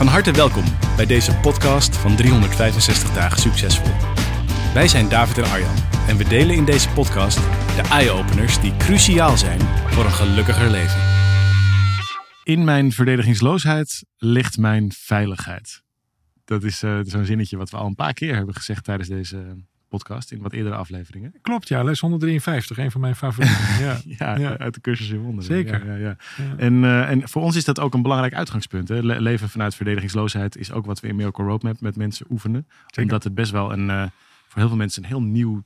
Van harte welkom bij deze podcast van 365 dagen succesvol. Wij zijn David en Arjan en we delen in deze podcast de eye-openers die cruciaal zijn voor een gelukkiger leven. In mijn verdedigingsloosheid ligt mijn veiligheid. Dat is uh, zo'n zinnetje wat we al een paar keer hebben gezegd tijdens deze podcast in wat eerdere afleveringen. Klopt, ja, les 153, een van mijn favorieten. Ja, ja, uit de cursus in wonderen. Zeker. Ja. En, uh, en voor ons is dat ook een belangrijk uitgangspunt. Hè. Le leven vanuit verdedigingsloosheid is ook wat we in Miracle Roadmap met mensen oefenen. Zeker. Omdat het best wel een, uh, voor heel veel mensen een heel nieuw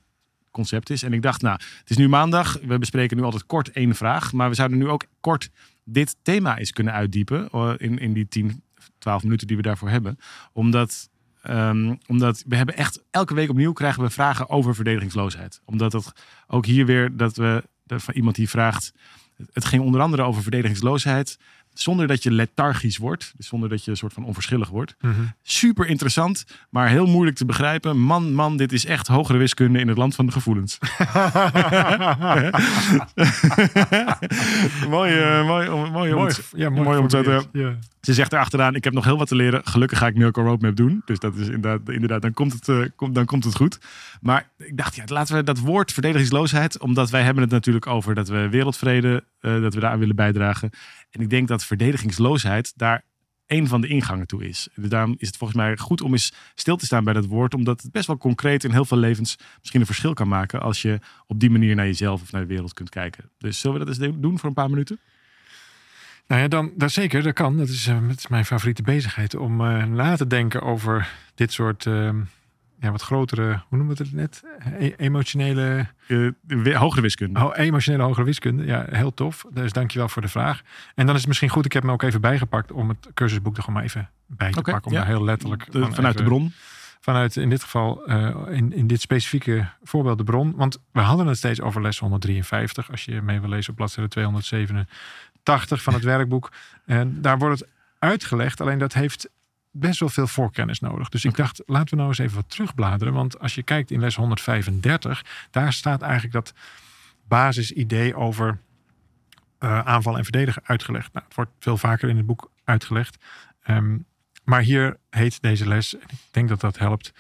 concept is. En ik dacht, nou, het is nu maandag. We bespreken nu altijd kort één vraag. Maar we zouden nu ook kort dit thema eens kunnen uitdiepen. Uh, in, in die 10, 12 minuten die we daarvoor hebben. Omdat Um, omdat we hebben echt elke week opnieuw krijgen we vragen over verdedigingsloosheid. Omdat het ook hier weer dat we dat van iemand die vraagt. Het ging onder andere over verdedigingsloosheid. Zonder dat je lethargisch wordt. Dus zonder dat je een soort van onverschillig wordt. Mm -hmm. Super interessant, maar heel moeilijk te begrijpen. Man, man, dit is echt hogere wiskunde in het land van de gevoelens. mooi, uh, mooi, mooi, mooi, om, ja, mooi, mooi om zo te ja. Ze zegt erachteraan, ik heb nog heel wat te leren. Gelukkig ga ik Miracle Roadmap doen. Dus dat is inderdaad, inderdaad dan, komt het, kom, dan komt het goed. Maar ik dacht, ja, laten we dat woord verdedigingsloosheid. Omdat wij hebben het natuurlijk over dat we wereldvrede, uh, dat we daar willen bijdragen. En ik denk dat verdedigingsloosheid daar een van de ingangen toe is. Daarom is het volgens mij goed om eens stil te staan bij dat woord. Omdat het best wel concreet in heel veel levens misschien een verschil kan maken. Als je op die manier naar jezelf of naar de wereld kunt kijken. Dus zullen we dat eens doen voor een paar minuten? Nou ja, dan, dat zeker, dat kan. Dat is, uh, dat is mijn favoriete bezigheid. Om uh, na te denken over dit soort uh, ja, wat grotere, hoe noemen we het net? E emotionele... hogere wiskunde. Oh, emotionele hogere wiskunde. Ja, heel tof. Dus dankjewel voor de vraag. En dan is het misschien goed, ik heb me ook even bijgepakt om het cursusboek er gewoon maar even bij te okay, pakken. Om ja. daar heel letterlijk... De, vanuit even, de bron. Vanuit in dit geval, in, in dit specifieke voorbeeld de bron. Want we hadden het steeds over les 153. Als je mee wil lezen op bladzijde 207 80 van het werkboek. En daar wordt het uitgelegd. Alleen dat heeft best wel veel voorkennis nodig. Dus ik dacht, laten we nou eens even wat terugbladeren. Want als je kijkt in les 135, daar staat eigenlijk dat basisidee over uh, aanval en verdedigen uitgelegd. Nou, het wordt veel vaker in het boek uitgelegd. Um, maar hier heet deze les, en ik denk dat dat helpt.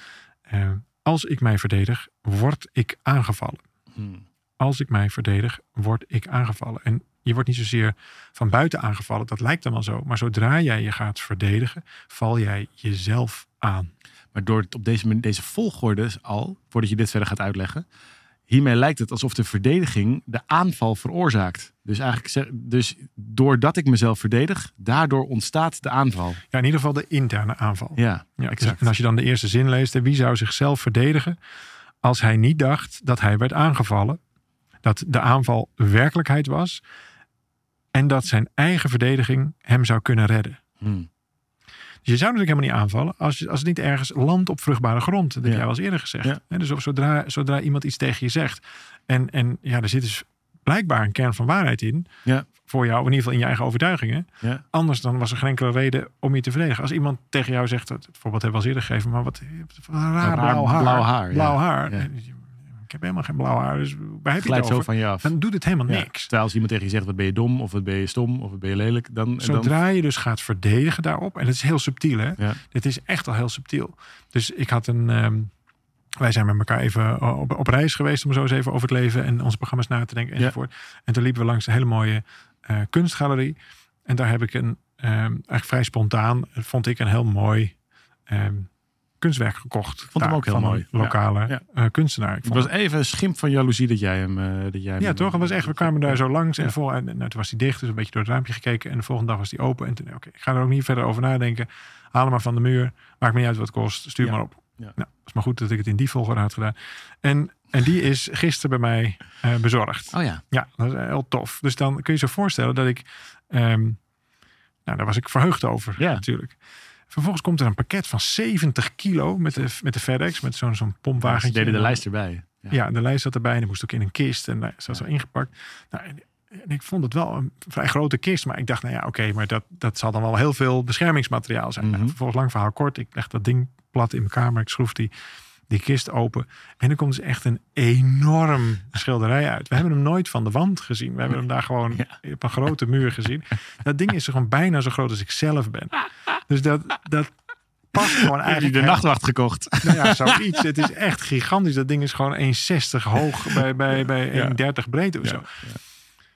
Uh, als ik mij verdedig, word ik aangevallen. Hmm. Als ik mij verdedig, word ik aangevallen. En je wordt niet zozeer van buiten aangevallen, dat lijkt dan wel zo. Maar zodra jij je gaat verdedigen, val jij jezelf aan. Maar door het op deze, deze volgorde al, voordat je dit verder gaat uitleggen, hiermee lijkt het alsof de verdediging de aanval veroorzaakt. Dus eigenlijk, dus doordat ik mezelf verdedig, daardoor ontstaat de aanval. Ja, in ieder geval de interne aanval. Ja, ja exact. En als je dan de eerste zin leest, wie zou zichzelf verdedigen als hij niet dacht dat hij werd aangevallen? Dat de aanval werkelijkheid was en dat zijn eigen verdediging hem zou kunnen redden. Hmm. Dus je zou natuurlijk helemaal niet aanvallen als, als het niet ergens landt op vruchtbare grond. Dat heb jij al eens eerder gezegd. Ja. Dus zodra, zodra iemand iets tegen je zegt. En, en ja, er zit dus blijkbaar een kern van waarheid in. Ja. Voor jou, in ieder geval in je eigen overtuigingen. Ja. Anders dan was er geen enkele reden om je te verdedigen. Als iemand tegen jou zegt, het voorbeeld hebben we al eerder gegeven, maar wat raar blauw haar. Blauw haar. Blauw haar heb helemaal geen blauw haar, dus waar heb je het zo van je af. Dan doet het helemaal niks. Terwijl als iemand tegen je zegt, wat ben je dom, of wat ben je stom, of wat ben je lelijk, dan... Zodra dan... je dus gaat verdedigen daarop, en het is heel subtiel hè, ja. dit is echt al heel subtiel. Dus ik had een... Um, wij zijn met elkaar even op, op, reis geweest om zo eens even over het leven en onze programma's na te denken enzovoort. Ja. En toen liepen we langs een hele mooie uh, kunstgalerie. En daar heb ik een, um, eigenlijk vrij spontaan, vond ik een heel mooi um, kunstwerk gekocht. Vond hem ook heel mooi. Lokale ja. Uh, kunstenaar. Ik het was even een schimp van jaloezie dat jij hem. Uh, dat jij ja, hem, toch? Het was echt. We kwamen daar zo langs en, vol, en nou, toen was hij dicht, dus een beetje door het raampje gekeken. En de volgende dag was hij open. En toen, oké, okay, ik ga er ook niet verder over nadenken. Haal hem maar van de muur. Maakt me niet uit wat het kost. Stuur maar op. Ja. Nou, is maar goed dat ik het in die volgorde had gedaan. En, en die is gisteren bij mij uh, bezorgd. Oh ja. Ja, dat is heel tof. Dus dan kun je je zo voorstellen dat ik. Um, Nou, daar was ik verheugd over Ja. natuurlijk. Vervolgens komt er een pakket van 70 kilo met de, met de FedEx, met zo'n zo'n Ze pompwagentje. deden En de lijst erbij. Ja. Ja, de lijst zat erbij en die moest ook in een kist en daar zat zo ingepakt. Nou, en, en ik vond het wel een vrij grote kist, maar ik dacht, nou ja, oké, maar dat, dat zal dan wel heel veel beschermingsmateriaal zijn. Nou, Mhm. vervolgens lang verhaal kort, ik leg dat ding plat in mijn kamer, ik schroef die, die kist open en er komt dus echt een enorm schilderij uit. We hebben hem nooit van de wand gezien. We hebben hem daar gewoon Ja. op een grote muur gezien. Dat ding is gewoon bijna zo groot als ik zelf ben. Dus dat, dat past gewoon Heb je eigenlijk de nachtwacht gekocht? nou ja, zoiets. Het is echt gigantisch. Dat ding is gewoon 1,60 hoog bij, bij, bij 1,30 breed of zo.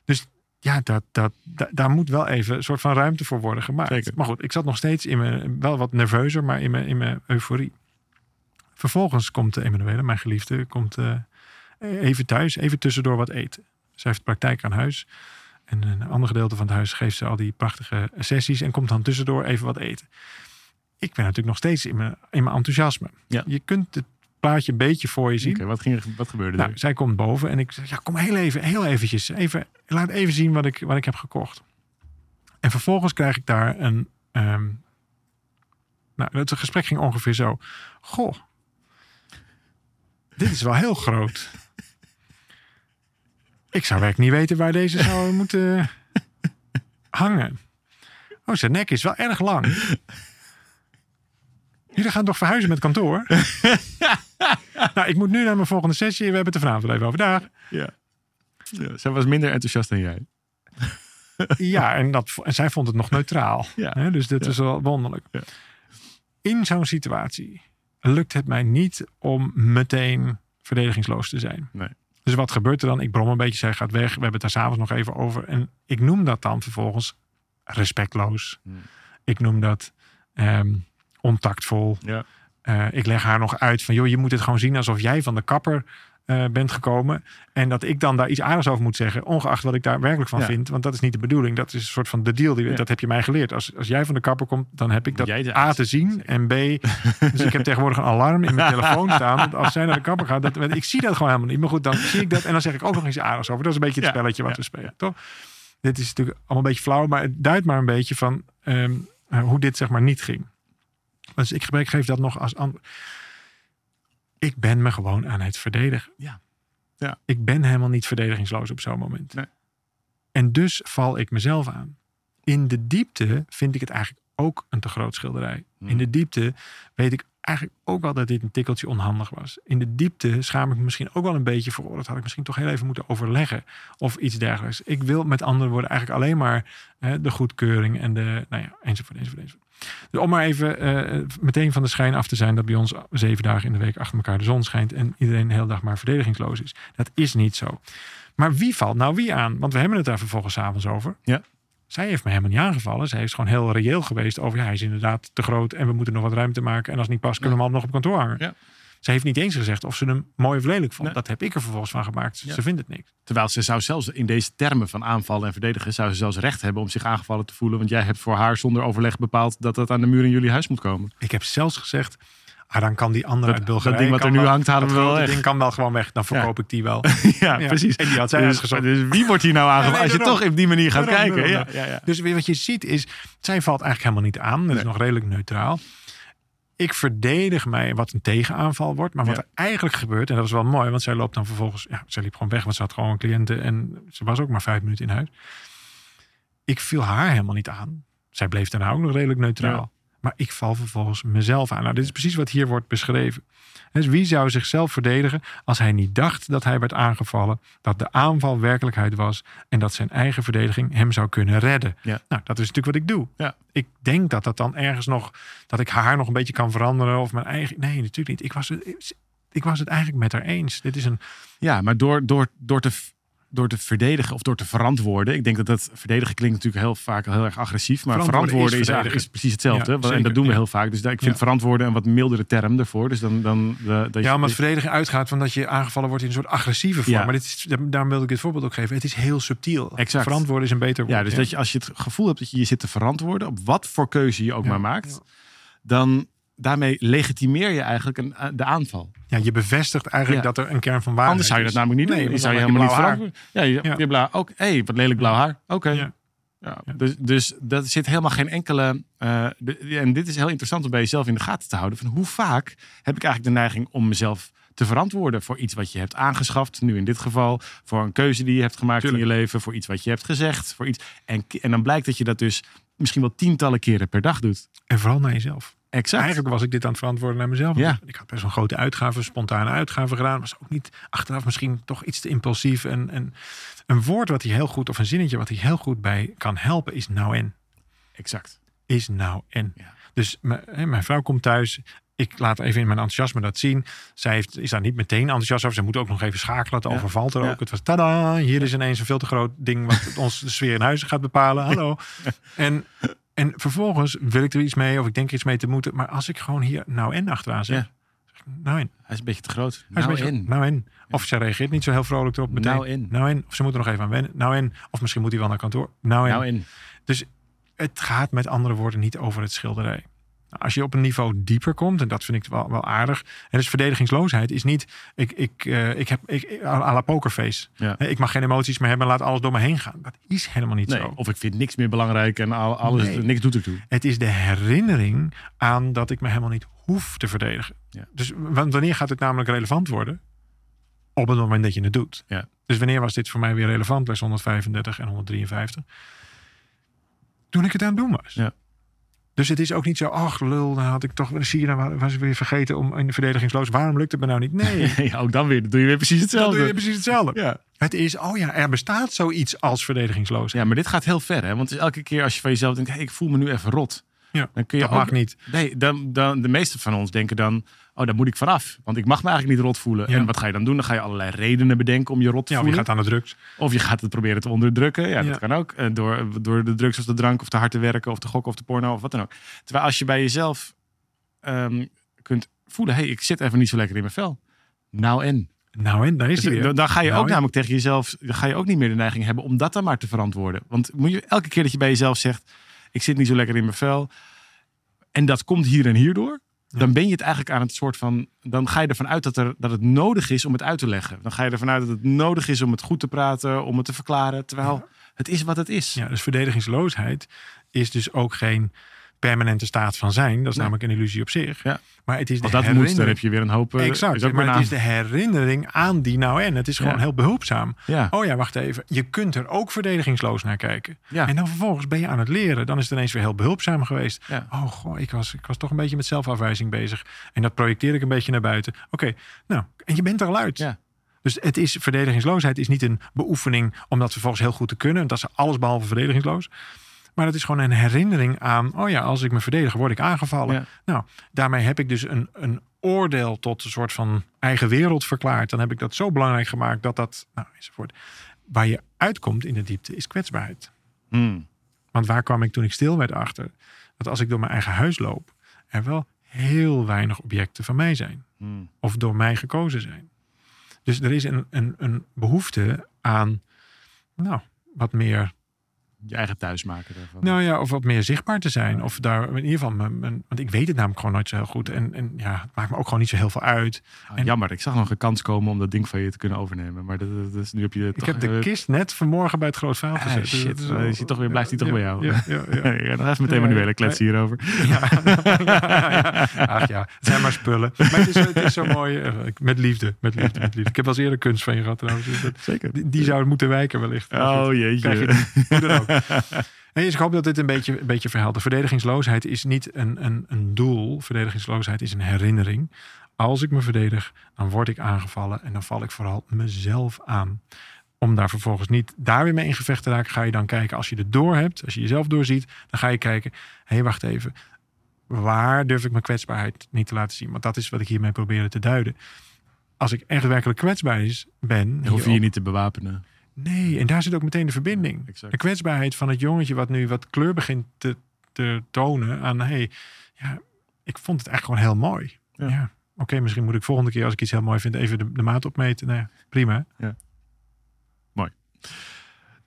Dus ja, dat, dat, da- daar moet wel even een soort van ruimte voor worden gemaakt. Zeker. Maar goed, ik zat nog steeds in mijn, wel wat nerveuzer, maar in mijn, in mijn euforie. Vervolgens komt Emanuele, mijn geliefde, komt eh, even thuis, even tussendoor wat eten. Zij heeft praktijk aan huis. En een ander gedeelte van het huis geeft ze al die prachtige sessies en komt dan tussendoor even wat eten. Ik ben natuurlijk nog steeds in mijn, in mijn enthousiasme. Ja. Je kunt het plaatje een beetje voor je zien. Wat, ging wat gebeurde Nou, er? zij komt boven en ik zeg, ja, kom heel even, heel eventjes. Even, laat even zien wat ik, wat ik heb gekocht. En vervolgens krijg ik daar een... ehm, nou, het gesprek ging ongeveer zo. Goh, dit is wel heel groot. Ik zou werkelijk niet weten waar deze zou moeten hangen. Oh, zijn nek is wel erg lang. Jullie gaan toch verhuizen met kantoor? nou, ik moet nu naar mijn volgende sessie. We hebben het er vanavond even over daar. Ja. ja. Zij was minder enthousiast dan jij. Ja, en, dat, en zij vond het nog neutraal. Ja. Dus dit Ja. is wel wonderlijk. Ja. In zo'n situatie lukt het mij niet om meteen verdedigingsloos te zijn. Nee. Dus wat gebeurt er dan? Ik brom een beetje, zij gaat weg. We hebben het daar s'avonds nog even over. En ik noem dat dan vervolgens respectloos. Hmm. Ik noem dat ehm, ontactvol. Ja. Eh, ik leg haar nog uit van, joh, je moet het gewoon zien alsof jij van de kapper eh, bent gekomen. En dat ik dan daar iets aardigs over moet zeggen, ongeacht wat ik daar werkelijk van Ja. vind. Want dat is niet de bedoeling. Dat is een soort van de deal. Die, Ja. Dat heb je mij geleerd. Als, als jij van de kapper komt, dan heb ik dat Jij A te zien Zeker. en B. Dus ik heb tegenwoordig een alarm in mijn telefoon staan. Dat als zij naar de kapper gaat, dat, ik zie dat gewoon helemaal niet. Maar goed, dan zie ik dat en dan zeg ik ook nog iets aardigs over. Dat is een beetje het spelletje wat we spelen, toch? Dit is natuurlijk allemaal een beetje flauw, maar het duidt maar een beetje van ehm, eh, hoe dit zeg maar niet ging. Dus ik geef dat nog als antwoord. Ik ben me gewoon aan het verdedigen. Ja. Ja. Ik ben helemaal niet verdedigingsloos op zo'n moment. Nee. En dus val ik mezelf aan. In de diepte vind ik het eigenlijk ook een te groot schilderij. Hmm. In de diepte weet ik eigenlijk ook wel dat dit een tikkeltje onhandig was. In de diepte schaam ik me misschien ook wel een beetje voor. Dat had ik misschien toch heel even moeten overleggen. Of iets dergelijks. Ik wil met andere woorden eigenlijk alleen maar hè, de goedkeuring en de, nou ja, enzovoort, enzovoort, enzovoort. Dus om maar even eh, meteen van de schijn af te zijn dat bij ons zeven dagen in de week achter elkaar de zon schijnt en iedereen de hele dag maar verdedigingsloos is. Dat is niet zo. Maar wie valt nou wie aan? Want we hebben het daar vervolgens avonds over. Ja. Zij heeft me helemaal niet aangevallen. Zij is gewoon heel reëel geweest over, ja, hij is inderdaad te groot en we moeten nog wat ruimte maken. En als het niet past, kunnen we hem al nog op kantoor hangen. Ja. Ze heeft niet eens gezegd of ze hem mooi of lelijk vond. Nee. Dat heb ik er vervolgens van gemaakt. Ja. Ze vindt het niks. Terwijl ze zou zelfs in deze termen van aanvallen en verdedigen, zou ze zelfs recht hebben om zich aangevallen te voelen. Want jij hebt voor haar zonder overleg bepaald dat dat aan de muur in jullie huis moet komen. Ik heb zelfs gezegd, ah, dan kan die andere Dat- uit Bulgarije... dat ding wat er nu wel- hangt, halen we wel ding kan wel gewoon weg. Dan verkoop ik die wel. ja, Ja, precies. en die had zij dus, dus wie wordt hier nou nee, Als je toch op die manier gaat kijken. Dus wat je ziet is, zij valt eigenlijk helemaal niet aan. Dat is nog redelijk neutraal. Ik verdedig mij wat een tegenaanval wordt. Maar wat Ja. er eigenlijk gebeurt, en dat is wel mooi, want zij loopt dan vervolgens, ja, zij liep gewoon weg, want ze had gewoon cliënten en ze was ook maar vijf minuten in huis. Ik viel haar helemaal niet aan. Zij bleef daarna ook nog redelijk neutraal. Ja. Maar ik val vervolgens mezelf aan. Nou, dit is precies wat hier wordt beschreven. Dus wie zou zichzelf verdedigen als hij niet dacht dat hij werd aangevallen, dat de aanval werkelijkheid was en dat zijn eigen verdediging hem zou kunnen redden? Ja. Nou, dat is natuurlijk wat ik doe. Ja. Ik denk dat dat dan ergens nog, dat ik haar nog een beetje kan veranderen of mijn eigen. Nee, natuurlijk niet. Ik was het, ik was het eigenlijk met haar eens. Dit is een. Ja, maar door, door, door, te, door te verdedigen of door te verantwoorden. Ik denk dat dat verdedigen klinkt natuurlijk heel vaak heel erg agressief. Maar Verantwoorden verantwoorden, is eigenlijk- is precies hetzelfde. Ja, en dat doen we ja. heel vaak. Dus daar- ik vind Ja. verantwoorden een wat mildere term ervoor. Dus dan, dan de, dat Ja, omdat verdedigen uitgaat van dat je aangevallen wordt in een soort agressieve vorm. Ja. Maar dit is, daarom wilde ik dit voorbeeld ook geven. Het is heel subtiel. Exact. Verantwoorden is een beter woord. Ja, dus dat je als je het gevoel hebt dat je je zit te verantwoorden, op wat voor keuze je ook maar maakt, dan daarmee legitimeer je eigenlijk een, de aanval. Ja, je bevestigt eigenlijk Ja. dat er een kern van waarheid Anders zou je dat namelijk niet doen. Nee, je zou je helemaal niet verantwoorden. Ja, je, Ja. je blauw. Ook, hé, wat lelijk blauw haar. Oké. Ja. Ja, Ja. Dus, dus dat zit helemaal geen enkele. eh, de- en dit is heel interessant om bij jezelf in de gaten te houden. Van hoe vaak heb ik eigenlijk de neiging om mezelf te verantwoorden voor iets wat je hebt aangeschaft. Nu in dit geval voor een keuze die je hebt gemaakt Tuurlijk. in je leven, voor iets wat je hebt gezegd, voor iets. En, en dan blijkt dat je dat dus misschien wel tientallen keren per dag doet. En vooral naar jezelf. Exact. Eigenlijk was ik dit aan het verantwoorden naar mezelf. Ja. Ik had best een grote uitgaven, spontane uitgaven gedaan. Was ook niet achteraf misschien toch iets te impulsief. En, en een woord wat hij heel goed, of een zinnetje wat hij heel goed bij kan helpen, is nou en. Exact. Is nou en. Ja. Dus mijn, hè, mijn vrouw komt thuis. Ik laat even in mijn enthousiasme dat zien. Zij heeft, is daar niet meteen enthousiast over. Ze moet ook nog even schakelen. Het Ja. overvalt er Ja. ook. Het was tada. Hier is ineens een veel te groot ding wat ons de sfeer in huis gaat bepalen. Hallo. En, en vervolgens wil ik er iets mee of ik denk er iets mee te moeten. Maar als ik gewoon hier nou en achteraan zeg. Ja. nou en. Hij is een beetje te groot. Hij is Nou een beetje- in. Nou en. Of ze reageert niet zo heel vrolijk erop meteen. Nou in. Nou en. Of ze moet er nog even aan wennen. Nou en. Of misschien moet hij wel naar kantoor. Nou en. Nou in. Dus het gaat met andere woorden niet over het schilderij. Nou, Als je op een niveau dieper komt, en dat vind ik wel, wel aardig. En dus verdedigingsloosheid is niet, ik, ik, eh, ik heb, ik, à la pokerface. Ja. Eh, Ik mag geen emoties meer hebben, laat alles door me heen gaan. Dat is helemaal niet Nee, zo. of ik vind niks meer belangrijk en al- alles, Nee. niks doet ertoe. Het is de herinnering aan dat ik me helemaal niet hoef te verdedigen. Ja. Dus wanneer gaat het namelijk relevant worden? Op het moment dat je het doet. Ja. Dus wanneer was dit voor mij weer relevant? Les 135 en 153. Toen ik het aan het doen was. Ja. Dus het is ook niet zo, ach lul, dan had ik toch, zie je, dan was ik weer vergeten om in de verdedigingsloos. Waarom lukt het me nou niet? Nee, Ja, ook dan weer. Dan doe je weer precies dan hetzelfde. doe je precies hetzelfde. Ja. Het is, oh ja, er bestaat zoiets als verdedigingsloos. ja, maar dit gaat heel ver. Hè? Want elke keer als je van jezelf denkt, hey, ik voel me nu even rot. Ja, dan kun je dat ook, mag niet. Nee, dan, dan, de meeste van ons denken dan, oh, daar moet ik vanaf. Want ik mag me eigenlijk niet rot voelen. Ja. En wat ga je dan doen? Dan ga je allerlei redenen bedenken om je rot te Ja, of je voelen. gaat aan de drugs. Of je gaat het proberen te onderdrukken. Ja, Ja. dat kan ook. Eh, Door, door de drugs of de drank of te hard te werken of te gokken of te porno of wat dan ook. Terwijl als je bij jezelf ehm, kunt voelen, hey, ik zit even niet zo lekker in mijn vel. Nou en? Nou en, daar is hij Dus, weer. dan, dan ga je Nou ook en. namelijk tegen jezelf, dan ga je ook niet meer de neiging hebben om dat dan maar te verantwoorden. Want moet je elke keer dat je bij jezelf zegt, ik zit niet zo lekker in mijn vel. En dat komt hier en hierdoor. Ja. Dan ben je het eigenlijk aan het soort van. Dan ga je ervan uit dat, er, dat het nodig is om het uit te leggen. Dan ga je ervan uit dat het nodig is om het goed te praten, om het te verklaren. Terwijl het is wat het is. Ja, dus verdedigingsloosheid is dus ook geen permanente staat van zijn. Dat is namelijk een illusie op zich. Ja. Maar het is de Als dat moet, dan heb je weer een hoop. eh, Exact, is ook maar het is de herinnering aan die nou en. Het is gewoon Ja. heel behulpzaam. Ja, Oh ja, wacht even. Je kunt er ook verdedigingsloos naar kijken. En dan vervolgens ben je aan het leren. Dan is het ineens weer heel behulpzaam geweest. Oh goh, ik was, ik was toch een beetje met zelfafwijzing bezig. En dat projecteer ik een beetje naar buiten. Oké, nou, en je bent er al uit. Ja. Dus het is, verdedigingsloosheid is niet een beoefening om dat vervolgens heel goed te kunnen. Dat is alles behalve verdedigingsloos. Maar het is gewoon een herinnering aan, oh ja, als ik me verdedig, word ik aangevallen. Ja. Nou, daarmee heb ik dus een, een oordeel tot een soort van eigen wereld verklaard. Dan heb ik dat zo belangrijk gemaakt dat dat, nou, enzovoort. Waar je uitkomt in de diepte is kwetsbaarheid. Hmm. Want waar kwam ik toen ik stil werd achter? Dat als ik door mijn eigen huis loop, er wel heel weinig objecten van mij zijn. Hmm. Of door mij gekozen zijn. Dus er is een, een, een behoefte aan, nou, wat meer, Je eigen thuis maken daarvan. nou ja, of wat meer zichtbaar te zijn. Of daar in ieder geval, mijn, mijn- want ik weet het namelijk gewoon nooit zo heel goed. En, en ja, het maakt me ook gewoon niet zo heel veel uit. Ah, en- jammer, ik zag nog een kans komen om dat ding van je te kunnen overnemen. Maar dat, dat is, nu heb je Ik toch, heb de eh, kist net vanmorgen bij het groot vuil Ah, gezet. Dus shit. is Dan is hij toch weer- blijft hij toch bij jou. Ja, ja, ja. Ja, nog even met Ja, Emanuele ja. kletsen hierover. Ja. Ach ja, het zijn maar spullen. Maar het is, het is zo mooi. eh, Met liefde, met liefde, met liefde. Ik heb wel eens eerder kunst van je gehad trouwens. dus dat- Zeker. Die, die zou moeten wijken wellicht. Oh jeetje. je dan ook. Nee, dus ik hoop dat dit een beetje, een beetje verhelder. Verdedigingsloosheid is niet een, een, een doel. Verdedigingsloosheid is een herinnering. Als ik me verdedig, dan word ik aangevallen. En dan val ik vooral mezelf aan. Om daar vervolgens niet daar weer mee in gevecht te raken, ga je dan kijken. Als je het door hebt, als je jezelf doorziet, dan ga je kijken. Hé, hey, wacht even. Waar durf ik mijn kwetsbaarheid niet te laten zien? Want dat is wat ik hiermee probeerde te duiden. Als ik echt werkelijk kwetsbaar is, ben. Dan hoef je je niet te bewapenen. Nee, en daar zit ook meteen de verbinding. Exact. De kwetsbaarheid van het jongetje wat nu wat kleur begint te, te tonen aan, hey, ja, ik vond het eigenlijk gewoon heel mooi. Ja. Ja, oké, misschien moet ik volgende keer als ik iets heel mooi vind even de, de maat opmeten. Nou ja, prima.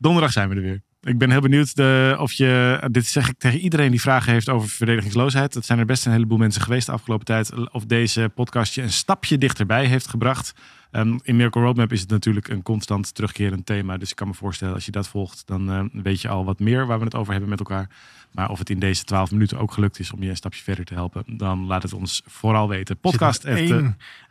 Donderdag zijn we er weer. Ik ben heel benieuwd de, of je, dit zeg ik tegen iedereen die vragen heeft over verdedigingsloosheid. Dat zijn er best een heleboel mensen geweest de afgelopen tijd. Of deze podcast je een stapje dichterbij heeft gebracht. Um, in Miracle Roadmap is het natuurlijk een constant terugkerend thema. Dus ik kan me voorstellen, als je dat volgt, dan uh, weet je al wat meer waar we het over hebben met elkaar. Maar of het in deze twaalf minuten ook gelukt is om je een stapje verder te helpen, dan laat het ons vooral weten. Podcast.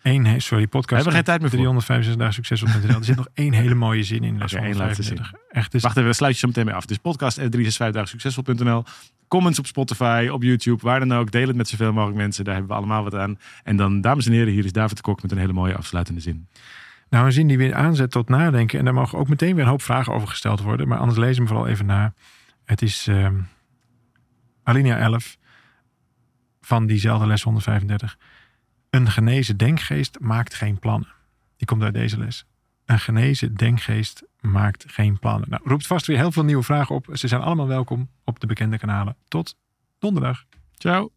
Één, sorry, podcast. We hebben geen tijd meer 365 dagen succes op Er zit nog één hele mooie zin in. Les okay, laatste zin. Echt, dus... Wacht even, sluit je zo meteen mee af. Dus podcast 365 dagen succesvol.nl. Comments op Spotify, op YouTube, waar dan ook. Deel het met zoveel mogelijk mensen. Daar hebben we allemaal wat aan. En dan, dames en heren, hier is David de Kok met een hele mooie afsluitende zin. Nou, een zin die weer aanzet tot nadenken. En daar mogen ook meteen weer een hoop vragen over gesteld worden. Maar anders lees hem vooral even na. Het is uh, alinea 11 van diezelfde les 135. Een genezen denkgeest maakt geen plannen. Die komt uit deze les. Een genezen denkgeest maakt geen plannen. Nou, roept vast weer heel veel nieuwe vragen op. Ze zijn allemaal welkom op de bekende kanalen. Tot donderdag. Ciao.